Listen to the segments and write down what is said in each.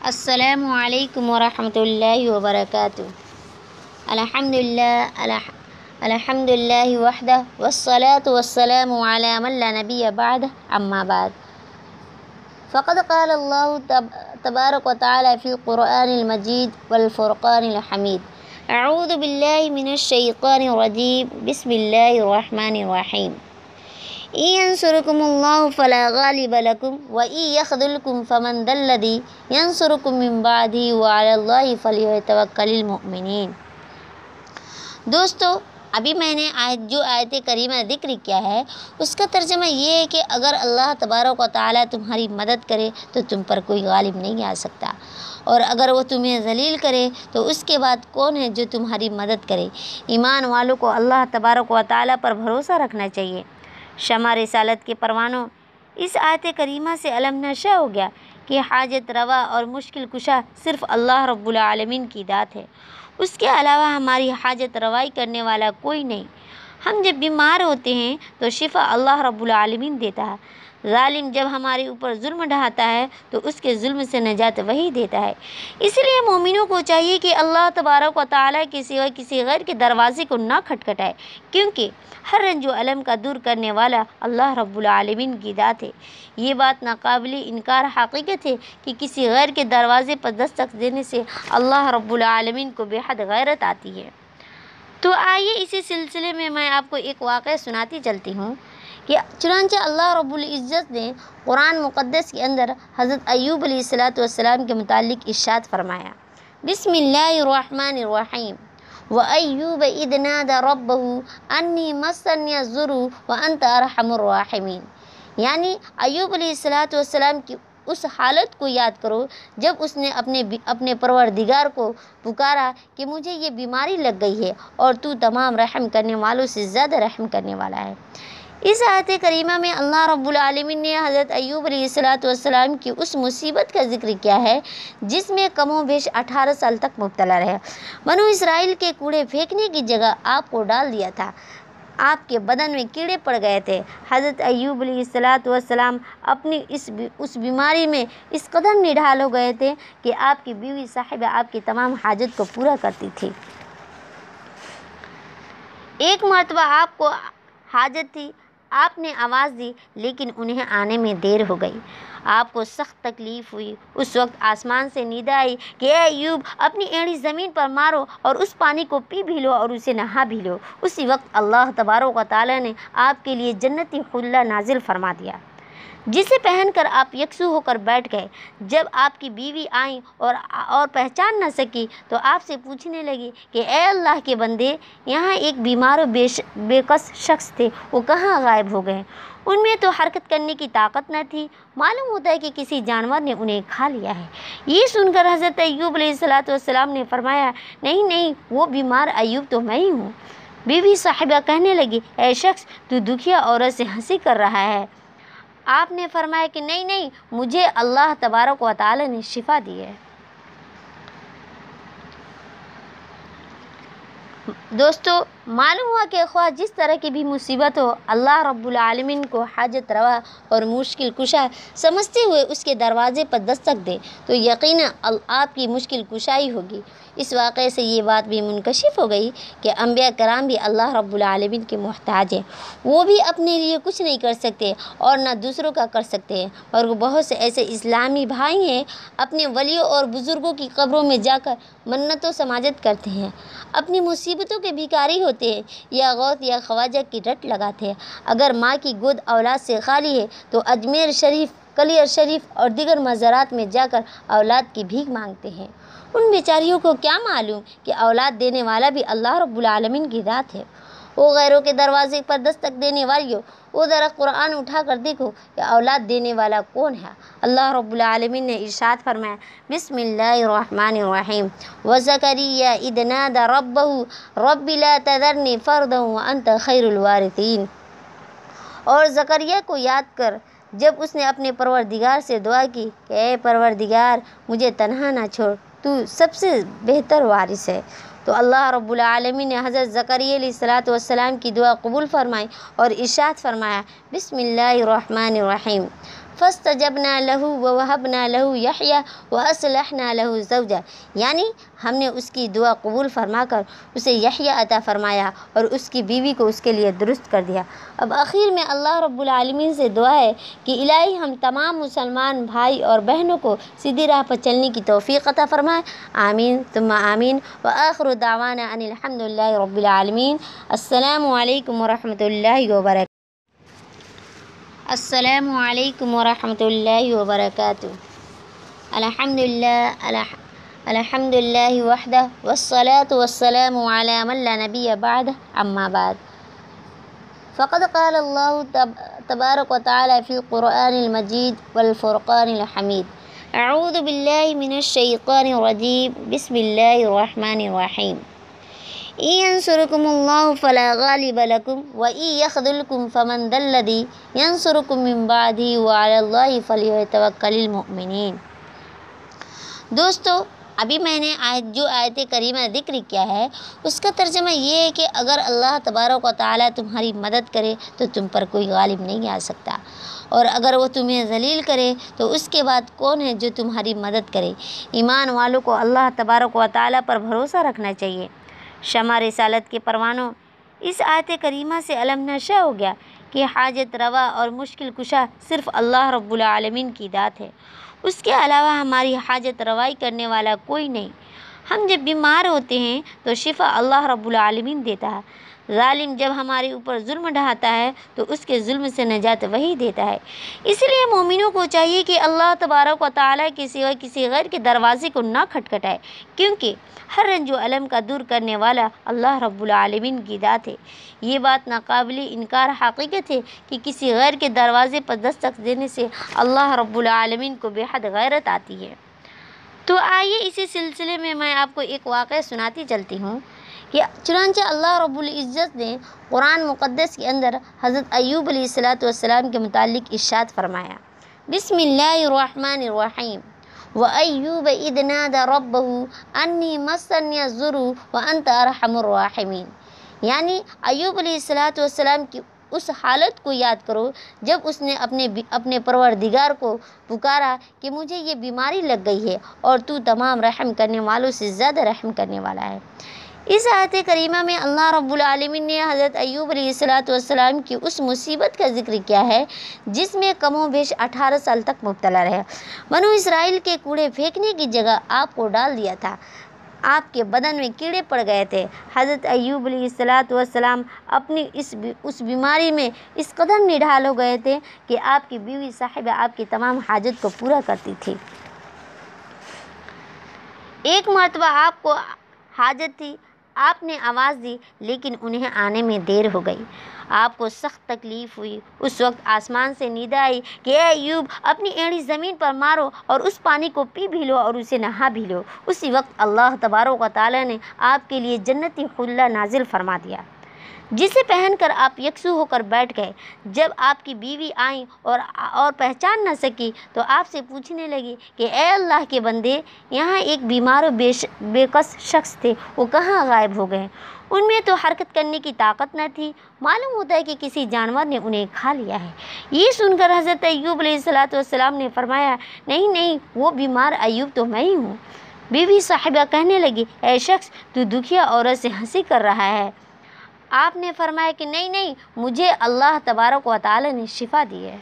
السلام عليكم ورحمة الله وبركاته. الحمد لله الحمد لله وحده والصلاة والسلام على من لا نبي بعده أما بعد. فقد قال الله تبارك وتعالى في القرآن المجيد والفرقان الحميد. أعوذ بالله من الشيطان الرجيم. بسم الله الرحمن الرحيم. إن ينصركم الله فلا غالب لكم وإن يخذلكم فمن ذا الذي ينصركم من بعده وعلى الله فليتوكل المؤمنين. دوستو، ابھی میں نے آیت جو آیت کریمہ ذکر کیا ہے، اس کا ترجمہ یہ ہے کہ اگر اللہ تبارک و تعالیٰ تمہاری مدد کرے تو تم پر کوئی غالب نہیں آ سکتا۔ اور اگر وہ تمہیں ذلیل کرے تو اس کے بعد کون ہے جو تمہاری مدد کرے؟ ایمان والوں کو اللہ تبارک و تعالیٰ پر بھروسہ رکھنا چاہیے۔ شمع رسالت کے پروانوں۔ اس آیت کریمہ سے علم نشہ ہو گیا کہ حاجت روا اور مشکل کشا صرف اللہ رب العالمین کی ذات ہے۔ اس کے علاوہ ہماری حاجت روائی کرنے والا کوئی نہیں۔ ہم جب بیمار ہوتے ہیں تو شفا اللہ رب العالمین دیتا ہے۔ ظالم جب ہمارے اوپر ظلم ڈھاتا ہے تو اس کے ظلم سے نجات وہی دیتا ہے۔ اس لیے مومنوں کو چاہیے کہ اللہ تبارک و تعالیٰ کے سوا کسی غیر کے دروازے کو نہ کھٹکھٹائے، کیونکہ ہر رنج و علم کا دور کرنے والا اللہ رب العالمین کی ذات ہے۔ یہ بات ناقابل انکار حقیقت ہے کہ کسی غیر کے دروازے پر دستک دینے سے اللہ رب العالمین کو بے حد غیرت آتی ہے۔ تو آئیے اسی سلسلے میں میں آپ کو ایک واقعہ سناتی چلتی ہوں۔ کہ چنانچہ اللہ رب العزت نے قرآن مقدس کے اندر حضرت ایوب علیہ الصلاۃ والسلام کے متعلق ارشاد فرمایا، بسم اللہ الرحمن الرحیم، و ایوب ادناد رب انی مسن ضرو و انت ارحم الرحمین یعنی ایوب علیہ الصلاۃ والسلام کی اس حالت کو یاد کرو جب اس نے اپنے اپنے پروردگار کو پکارا کہ مجھے یہ بیماری لگ گئی ہے اور تو تمام رحم کرنے والوں سے زیادہ رحم کرنے والا ہے۔ اس آیت کریمہ میں اللہ رب العالمین نے حضرت ایوب علیہ الصلاۃ والسلام کی اس مصیبت کا ذکر کیا ہے، جس میں کم و بیش اٹھارہ سال تک مبتلا رہے۔ بنو اسرائیل کے کوڑے پھینکنے کی جگہ آپ کو ڈال دیا تھا۔ آپ کے بدن میں کیڑے پڑ گئے تھے۔ حضرت ایوب علیہ الصلاۃ والسلام اپنی اس اس بیماری میں اس قدر نڈھال ہو گئے تھے کہ آپ کی بیوی صاحبہ آپ کی تمام حاجت کو پورا کرتی تھی۔ ایک مرتبہ آپ کو حاجت تھی۔ آپ نے آواز دی لیکن انہیں آنے میں دیر ہو گئی۔ آپ کو سخت تکلیف ہوئی۔ اس وقت آسمان سے نیدا آئی کہ اے ایوب، اپنی ایڑی زمین پر مارو اور اس پانی کو پی بھی لو اور اسے نہا بھی لو۔ اسی وقت اللہ تبارک و تعالیٰ نے آپ کے لیے جنتی خلہ نازل فرما دیا۔ جسے پہن کر آپ یکسو ہو کر بیٹھ گئے۔ جب آپ کی بیوی آئیں اور اور پہچان نہ سکی تو آپ سے پوچھنے لگی کہ اے اللہ کے بندے، یہاں ایک بیمار و بے بے کس شخص تھے، وہ کہاں غائب ہو گئے؟ ان میں تو حرکت کرنے کی طاقت نہ تھی۔ معلوم ہوتا ہے کہ کسی جانور نے انہیں کھا لیا ہے۔ یہ سن کر حضرت ایوب علیہ الصلاۃ والسلام نے فرمایا، نہیں نہیں، وہ بیمار ایوب تو میں ہی ہوں۔ بیوی صاحبہ کہنے لگی، اے شخص، تو دکھیا عورت سے ہنسی کر رہا ہے۔ آپ نے فرمایا کہ نہیں نہیں، مجھے اللہ تبارک و تعالی نے شفا دی ہے۔ دوستو، معلوم ہوا کہ خواہ جس طرح کی بھی مصیبت ہو، اللہ رب العالمین کو حاجت روا اور مشکل کشا سمجھتے ہوئے اس کے دروازے پر دستک دے تو یقیناً آپ کی مشکل کشائی ہوگی۔ اس واقعے سے یہ بات بھی منکشف ہو گئی کہ انبیاء کرام بھی اللہ رب العالمین کے محتاج ہیں۔ وہ بھی اپنے لیے کچھ نہیں کر سکتے اور نہ دوسروں کا کر سکتے ہیں، اور وہ بہت سے ایسے اسلامی بھائی ہیں، اپنے ولیوں اور بزرگوں کی قبروں میں جا کر منت و سماجت کرتے ہیں۔ اپنی مصیبتوں کے بھکاری ہوتے ہیں، یا غوث یا خواجہ کی رٹ لگاتے ہیں۔ اگر ماں کی گود اولاد سے خالی ہے تو اجمیر شریف کلیر شریف اور دیگر مزارات میں جا کر اولاد کی بھیک مانگتے ہیں۔ ان بیچاریوں کو کیا معلوم کہ اولاد دینے والا بھی اللہ رب العالمین کی ذات ہے؟ وہ غیروں کے دروازے پر دستک دینے والی ہو وہ ذرا قرآن اٹھا کر دیکھو کہ اولاد دینے والا کون ہے۔ اللہ رب العالمین نے ارشاد فرمایا، بسم اللہ الرحمن الرحیم۔ وزکریہ اذ نادى ربه رب لا تذرنی فردا وانت خیر الوارثین۔ اور زکریہ کو یاد کر، جب اس نے اپنے پروردگار سے دعا کی کہ، اے پروردگار، مجھے تنہا نہ چھوڑ، تو سب سے بہتر وارث ہے۔ تو اللہ رب العالمین نے حضرت زکریہ علیہ الصلاۃ والسلام کی دعا قبول فرمائی اور ارشاد فرمایا، بسم اللہ الرحمن الرحیم۔ فاستجبنا له ووهبنا له يحيى واصلحنا له زوجا یعنی ہم نے اس کی دعا قبول فرما کر اسے یحییٰ عطا فرمایا اور اس کی بیوی کو اس کے لیے درست کر دیا۔ اب آخر میں اللہ رب العالمین سے دعا ہے کہ الہی ہم تمام مسلمان بھائی اور بہنوں کو سیدھی راہ پر چلنے کی توفیق عطا فرمائے۔ آمین، ثم آمین۔ وآخر دعوانا ان الحمد للہ رب العالمین۔ السلام علیکم ورحمۃ اللہ وبرکاتہ۔ السلام عليكم ورحمة الله وبركاته. الحمد لله الحمد لله وحده والصلاة والسلام على من لا نبي بعده أما بعد. فقد قال الله تبارك وتعالى في القرآن المجيد والفرقان الحميد. أعوذ بالله من الشيطان الرجيم. بسم الله الرحمن الرحيم. إن ينصركم الله فلا غالب لكم وإن يخذلكم فمن ذا الذي ينصركم من بعده وعلى الله فليتوكل المؤمنين۔ دوستو، ابھی میں نے آیت جو آیت کریمہ ذکر کیا ہے، اس کا ترجمہ یہ ہے کہ اگر اللہ تبارک و تعالیٰ تمہاری مدد کرے تو تم پر کوئی غالب نہیں آ سکتا۔ اور اگر وہ تمہیں ذلیل کرے تو اس کے بعد کون ہے جو تمہاری مدد کرے؟ ایمان والوں کو اللہ تبارک و تعالیٰ پر بھروسہ رکھنا چاہیے۔ شمع رسالت کے پروانوں، اس آیت کریمہ سے علم نشہ ہو گیا کہ حاجت روا اور مشکل کشا صرف اللہ رب العالمین کی ذات ہے۔ اس کے علاوہ ہماری حاجت روائی کرنے والا کوئی نہیں۔ ہم جب بیمار ہوتے ہیں تو شفا اللہ رب العالمین دیتا ہے۔ ظالم جب ہمارے اوپر ظلم ڈھاتا ہے تو اس کے ظلم سے نجات وہی دیتا ہے۔ اس لیے مومنوں کو چاہیے کہ اللہ تبارک و تعالیٰ کے سوا کسی غیر کے دروازے کو نہ کھٹکھٹائے، کیونکہ ہر رنج و علم کا دور کرنے والا اللہ رب العالمین کی ذات ہے۔ یہ بات ناقابل انکار حقیقت ہے کہ کسی غیر کے دروازے پر دستک دینے سے اللہ رب العالمین کو بے حد غیرت آتی ہے۔ تو آئیے اسی سلسلے میں میں آپ کو ایک واقعہ سناتی چلتی ہوں کہ چنانچہ اللہ رب العزت نے قرآن مقدس کے اندر حضرت ایوب علیہ الصلاۃ والسلام کے متعلق ارشاد فرمایا، بسم اللہ الرحمن الرحیم وَأَيُّوبَ إِذْ نَادَى رَبَّهُ أَنِّي مَسَّنِيَ الضُّرُّ وَأَنْتَ أَرْحَمُ الرَّاحِمِينَ یعنی ایوب علیہ الصلاۃ والسلام کی اس حالت کو یاد کرو۔ جب اس نے اپنے اپنے پروردگار کو پکارا کہ مجھے یہ بیماری لگ گئی ہے اور تو تمام رحم کرنے والوں سے زیادہ رحم کرنے والا ہے۔ اس آیت کریمہ میں اللہ رب العالمین نے حضرت ایوب علیہ الصلاۃ والسلام کی اس مصیبت کا ذکر کیا ہے، جس میں کم و بیش اٹھارہ سال تک مبتلا رہے۔ بنو اسرائیل کے کوڑے پھینکنے کی جگہ آپ کو ڈال دیا تھا۔ آپ کے بدن میں کیڑے پڑ گئے تھے۔ حضرت ایوب علیہ السلاۃ والسلام اپنی اس اس بیماری میں اس قدر نڈھال ہو گئے تھے کہ آپ کی بیوی صاحبہ آپ کی تمام حاجت کو پورا کرتی تھی۔ ایک مرتبہ آپ کو حاجت تھی آپ نے آواز دی لیکن انہیں آنے میں دیر ہو گئی۔ آپ کو سخت تکلیف ہوئی۔ اس وقت آسمان سے نیند آئی کہ اے ایوب، اپنی ایڑی زمین پر مارو اور اس پانی کو پی بھی لو اور اسے نہا بھی لو۔ اسی وقت اللہ تبارک و تعالیٰ نے آپ کے لیے جنتی خلہ نازل فرما دیا۔ جسے پہن کر آپ یکسو ہو کر بیٹھ گئے۔ جب آپ کی بیوی آئیں اور اور پہچان نہ سکی تو آپ سے پوچھنے لگی کہ اے اللہ کے بندے، یہاں ایک بیمار و بے بے کس شخص تھے، وہ کہاں غائب ہو گئے؟ ان میں تو حرکت کرنے کی طاقت نہ تھی۔ معلوم ہوتا ہے کہ کسی جانور نے انہیں کھا لیا ہے۔ یہ سن کر حضرت ایوب علیہ السلاۃ والسلام نے فرمایا، نہیں نہیں، وہ بیمار ایوب تو میں ہی ہوں۔ بیوی صاحبہ کہنے لگی، اے شخص، تو دکھیا عورت سے ہنسی کر رہا ہے۔ آپ نے فرمایا کہ نہیں نہیں، مجھے اللہ تبارک و تعالی نے شفا دی ہے۔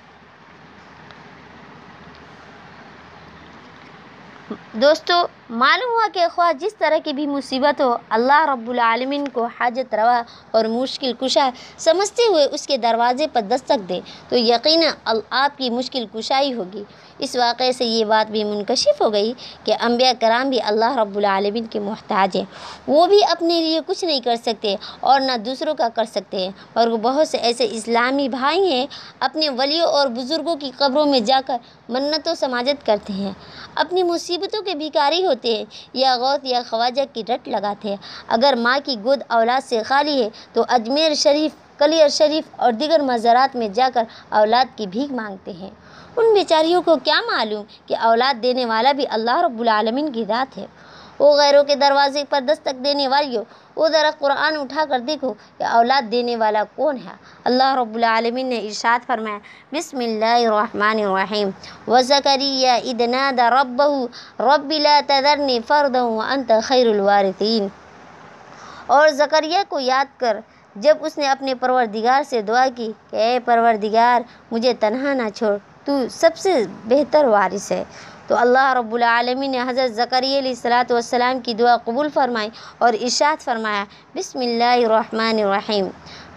دوستو معلوم ہوا کہ خواہ جس طرح کی بھی مصیبت ہو، اللہ رب العالمین کو حاجت روا اور مشکل کشا سمجھتے ہوئے اس کے دروازے پر دستک دے تو یقیناً آپ کی مشکل کشائی ہوگی۔ اس واقعے سے یہ بات بھی منکشف ہو گئی کہ انبیاء کرام بھی اللہ رب العالمین کے محتاج ہیں۔ وہ بھی اپنے لیے کچھ نہیں کر سکتے اور نہ دوسروں کا کر سکتے ہیں اور وہ بہت سے ایسے اسلامی بھائی ہیں، اپنے ولیوں اور بزرگوں کی قبروں میں جا کر منت و سماجت کرتے ہیں۔ اپنی مصیبتوں کے بھکاری ہوتے ہیں، یا غوث یا خواجہ کی رٹ لگاتے ہیں۔ اگر ماں کی گود اولاد سے خالی ہے، تو اجمیر شریف کلیر شریف اور دیگر مزارات میں جا کر اولاد کی بھیک مانگتے ہیں۔ ان بیچاریوں کو کیا معلوم کہ اولاد دینے والا بھی اللہ رب العالمین کی ذات ہے؟ وہ غیروں کے دروازے پر دستک دینے والیوں وہ ذرا قرآن اٹھا کر دیکھو کہ اولاد دینے والا کون ہے۔ اللہ رب العالمین نے ارشاد فرمایا، بسم اللہ الرحمن الرحیم۔ وزکریہ اذ نادى رب لا تذرنی فردا وانت خیر الوارثین اور زکریہ کو یاد کر، جب اس نے اپنے پروردگار سے دعا کی کہ، اے پروردگار، مجھے تنہا نہ چھوڑ، تو سب سے بہتر وارث ہے۔ تو اللہ رب العالمین نے حضرت زکریہ علیہ الصلاۃ والسلام کی دعا قبول فرمائی اور ارشاد فرمایا، بسم اللہ الرحمن الرحیم۔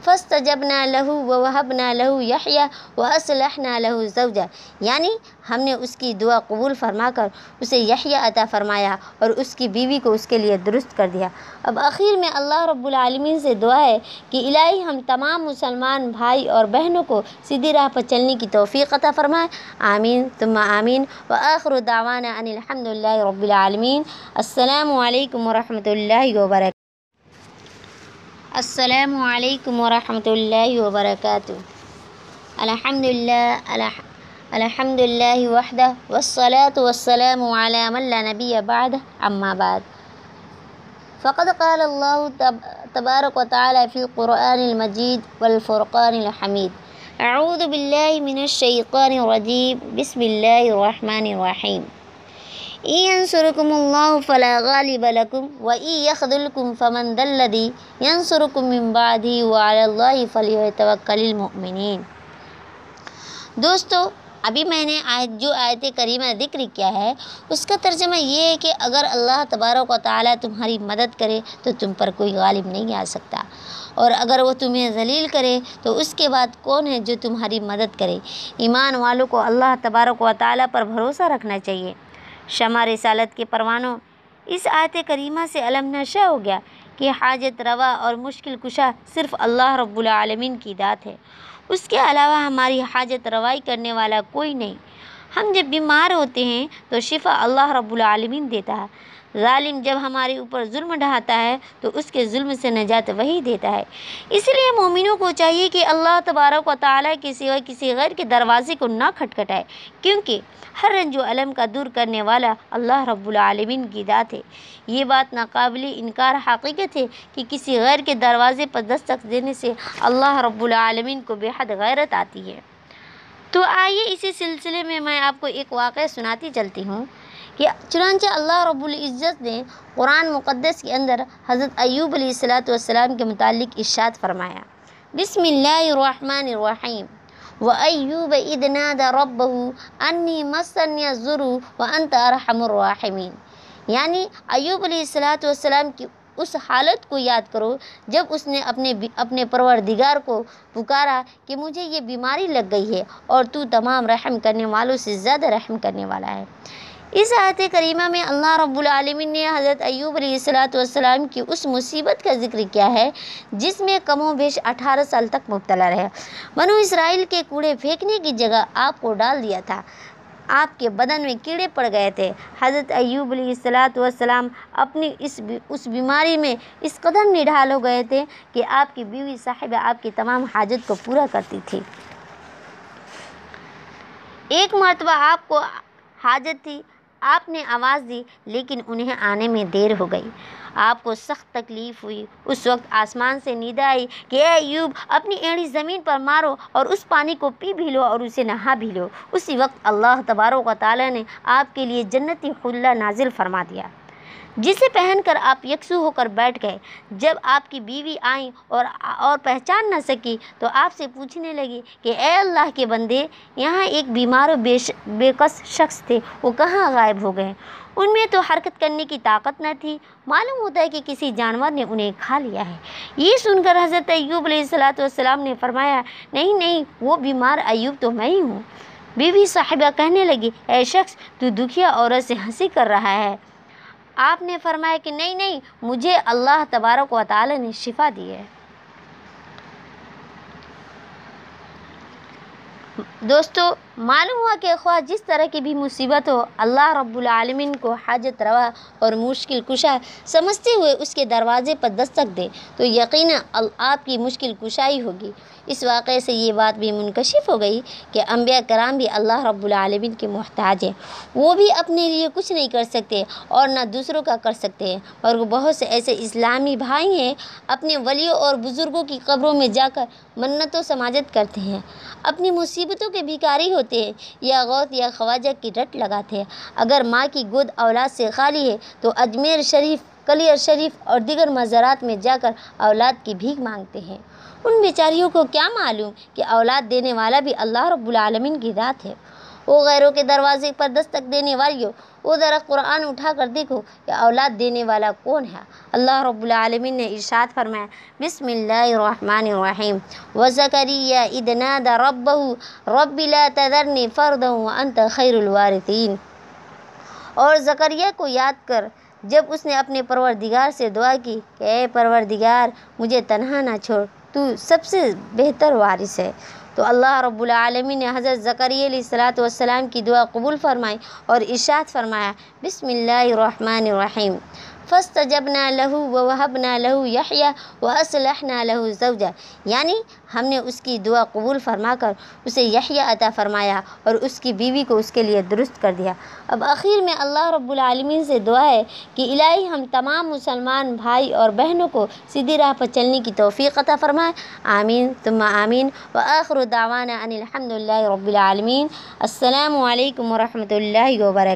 فاستجبنا له ووهبنا له يحيى واصلحنا له زوجا یعنی ہم نے اس کی دعا قبول فرما کر اسے یحییٰ عطا فرمایا اور اس کی بیوی کو اس کے لیے درست کر دیا۔ اب آخر میں اللہ رب العالمین سے دعا ہے کہ الہی ہم تمام مسلمان بھائی اور بہنوں کو سیدھی راہ پر چلنے کی توفیق عطا فرمائے۔ آمین۔ ثم آمین۔ وآخر دعوانا ان الحمد للہ رب العالمین۔ السلام علیکم ورحمۃ اللہ وبرکاتہ۔ السلام عليكم ورحمة الله وبركاته. الحمد لله الحمد لله وحده والصلاة والسلام على من لا نبي بعده أما بعد. فقد قال الله تبارك وتعالى في القرآن المجيد والفرقان الحميد. أعوذ بالله من الشيطان الرجيم. بسم الله الرحمن الرحيم. إن ينصركم الله فلا غالب لكم وإن يخذلكم فمن ذا الذي ينصركم من بعده وعلى الله فليتوكل المؤمنين۔ دوستو، ابھی میں نے آیت جو آیت کریمہ ذکر کیا ہے، اس کا ترجمہ یہ ہے کہ اگر اللہ تبارک و تعالیٰ تمہاری مدد کرے، تو تم پر کوئی غالب نہیں آ سکتا۔ اور اگر وہ تمہیں ذلیل کرے، تو اس کے بعد کون ہے جو تمہاری مدد کرے؟ ایمان والوں کو اللہ تبارک و تعالیٰ پر بھروسہ رکھنا چاہیے۔ شمع رسالت کے پروانوں۔ اس آیت کریمہ سے علم نشہ ہو گیا کہ حاجت روا اور مشکل کشا صرف اللہ رب العالمین کی ذات ہے۔ اس کے علاوہ ہماری حاجت روائی کرنے والا کوئی نہیں۔ ہم جب بیمار ہوتے ہیں تو شفا اللہ رب العالمین دیتا ہے۔ ظالم جب ہمارے اوپر ظلم ڈھاتا ہے تو اس کے ظلم سے نجات وہی دیتا ہے۔ اس لیے مومنوں کو چاہیے کہ اللہ تبارک و تعالیٰ کے سوا کسی غیر کے دروازے کو نہ کھٹکھٹائے، کیونکہ ہر رنج و علم کا دور کرنے والا اللہ رب العالمین کی ذات ہے۔ یہ بات ناقابل انکار حقیقت ہے کہ کسی غیر کے دروازے پر دستک دینے سے اللہ رب العالمین کو بے حد غیرت آتی ہے۔ تو آئیے اسی سلسلے میں میں آپ کو ایک واقعہ سناتی چلتی ہوں۔ کہ چنانچہ اللہ رب العزت نے قرآن مقدس کے اندر حضرت ایوب علیہ الصلاۃ والسلام کے متعلق ارشاد فرمایا، بسم اللہ الرحمن الرحیم، و ایوب اذ نادى ربه انی مسنی الضر وانت ارحم الراحمین یعنی ایوب علیہ الصلاۃ والسلام کی اس حالت کو یاد کرو جب اس نے اپنے اپنے پروردگار کو پکارا کہ مجھے یہ بیماری لگ گئی ہے اور تو تمام رحم کرنے والوں سے زیادہ رحم کرنے والا ہے۔ اس آیت کریمہ میں اللہ رب العالمین نے حضرت ایوب علیہ الصلاۃ والسلام کی اس مصیبت کا ذکر کیا ہے، جس میں کم و بیش اٹھارہ سال تک مبتلا رہے۔ بنو اسرائیل کے کوڑے پھینکنے کی جگہ آپ کو ڈال دیا تھا۔ آپ کے بدن میں کیڑے پڑ گئے تھے۔ حضرت ایوب علیہ الصلاۃ والسلام اپنی اس اس بیماری میں اس قدر نڈھال ہو گئے تھے کہ آپ کی بیوی صاحبہ آپ کی تمام حاجت کو پورا کرتی تھی۔ ایک مرتبہ آپ کو حاجت تھی۔ آپ نے آواز دی لیکن انہیں آنے میں دیر ہو گئی۔ آپ کو سخت تکلیف ہوئی۔ اس وقت آسمان سے نیدا آئی کہ اے ایوب، اپنی ایڑی زمین پر مارو اور اس پانی کو پی بھی لو اور اسے نہا بھی لو۔ اسی وقت اللہ تبارک و تعالیٰ نے آپ کے لیے جنتی خلہ نازل فرما دیا۔ جسے پہن کر آپ یکسو ہو کر بیٹھ گئے۔ جب آپ کی بیوی آئیں اور اور پہچان نہ سکی تو آپ سے پوچھنے لگی کہ اے اللہ کے بندے، یہاں ایک بیمار و بے بے کس شخص تھے، وہ کہاں غائب ہو گئے؟ ان میں تو حرکت کرنے کی طاقت نہ تھی۔ معلوم ہوتا ہے کہ کسی جانور نے انہیں کھا لیا ہے۔ یہ سن کر حضرت ایوب علیہ الصلاۃ والسلام نے فرمایا، نہیں نہیں، وہ بیمار ایوب تو میں ہی ہوں۔ بیوی صاحبہ کہنے لگی، اے شخص، تو دکھیا عورت سے ہنسی کر رہا ہے۔ آپ نے فرمایا کہ نہیں نہیں، مجھے اللہ تبارک و تعالی نے شفا دی ہے۔ دوستو، معلوم ہوا کہ خواہ جس طرح کی بھی مصیبت ہو، اللہ رب العالمین کو حاجت روا اور مشکل کشا سمجھتے ہوئے اس کے دروازے پر دستک دے، تو یقیناً آپ کی مشکل کشائی ہوگی۔ اس واقعے سے یہ بات بھی منکشف ہو گئی کہ انبیاء کرام بھی اللہ رب العالمین کے محتاج ہیں۔ وہ بھی اپنے لیے کچھ نہیں کر سکتے اور نہ دوسروں کا کر سکتے ہیں اور وہ بہت سے ایسے اسلامی بھائی ہیں اپنے ولیوں اور بزرگوں کی قبروں میں جا کر منت و سماجت کرتے ہیں۔ اپنی مصیبتوں کے بھکاری ہوتے ہیں یا غوث یا خواجہ کی رٹ لگاتے ہیں۔ اگر ماں کی گود اولاد سے خالی ہے تو اجمیر شریف، کلیر شریف اور دیگر مزارات میں جا کر اولاد کی بھیک مانگتے ہیں۔ ان بیچاریوں کو کیا معلوم کہ اولاد دینے والا بھی اللہ رب العالمین کی ذات ہے؟ وہ غیروں کے دروازے پر دستک دینے والی ہو وہ ذرا قرآن اٹھا کر دیکھو کہ اولاد دینے والا کون ہے؟ اللہ رب العالمین نے ارشاد فرمایا، بسم اللہ الرحمن الرحیم۔ وزکریہ اذ نادى ربه رب لا تذرنی فردا وانت خیر الوارثین اور زکریہ کو یاد کر، جب اس نے اپنے پروردگار سے دعا کی کہ اے پروردگار، مجھے تنہا نہ چھوڑ۔ تو سب سے بہتر وارث ہے۔ تو اللہ رب العالمین نے حضرت زکریہ علیہ الصلاۃ والسلام کی دعا قبول فرمائی اور ارشاد فرمایا، بسم اللہ الرحمن الرحیم۔ فاستجبنا له ووهبنا له يحيى واصلحنا له زوجا یعنی ہم نے اس کی دعا قبول فرما کر اسے یحییٰ عطا فرمایا اور اس کی بیوی کو اس کے لیے درست کر دیا۔ اب آخر میں اللہ رب العالمین سے دعا ہے کہ الہی ہم تمام مسلمان بھائی اور بہنوں کو سیدھی راہ پر چلنے کی توفیق عطا فرمائے۔ آمین، ثم آمین۔ وآخر دعوانا ان الحمد للہ رب العالمین۔ السلام علیکم ورحمۃ اللہ وبرکاتہ۔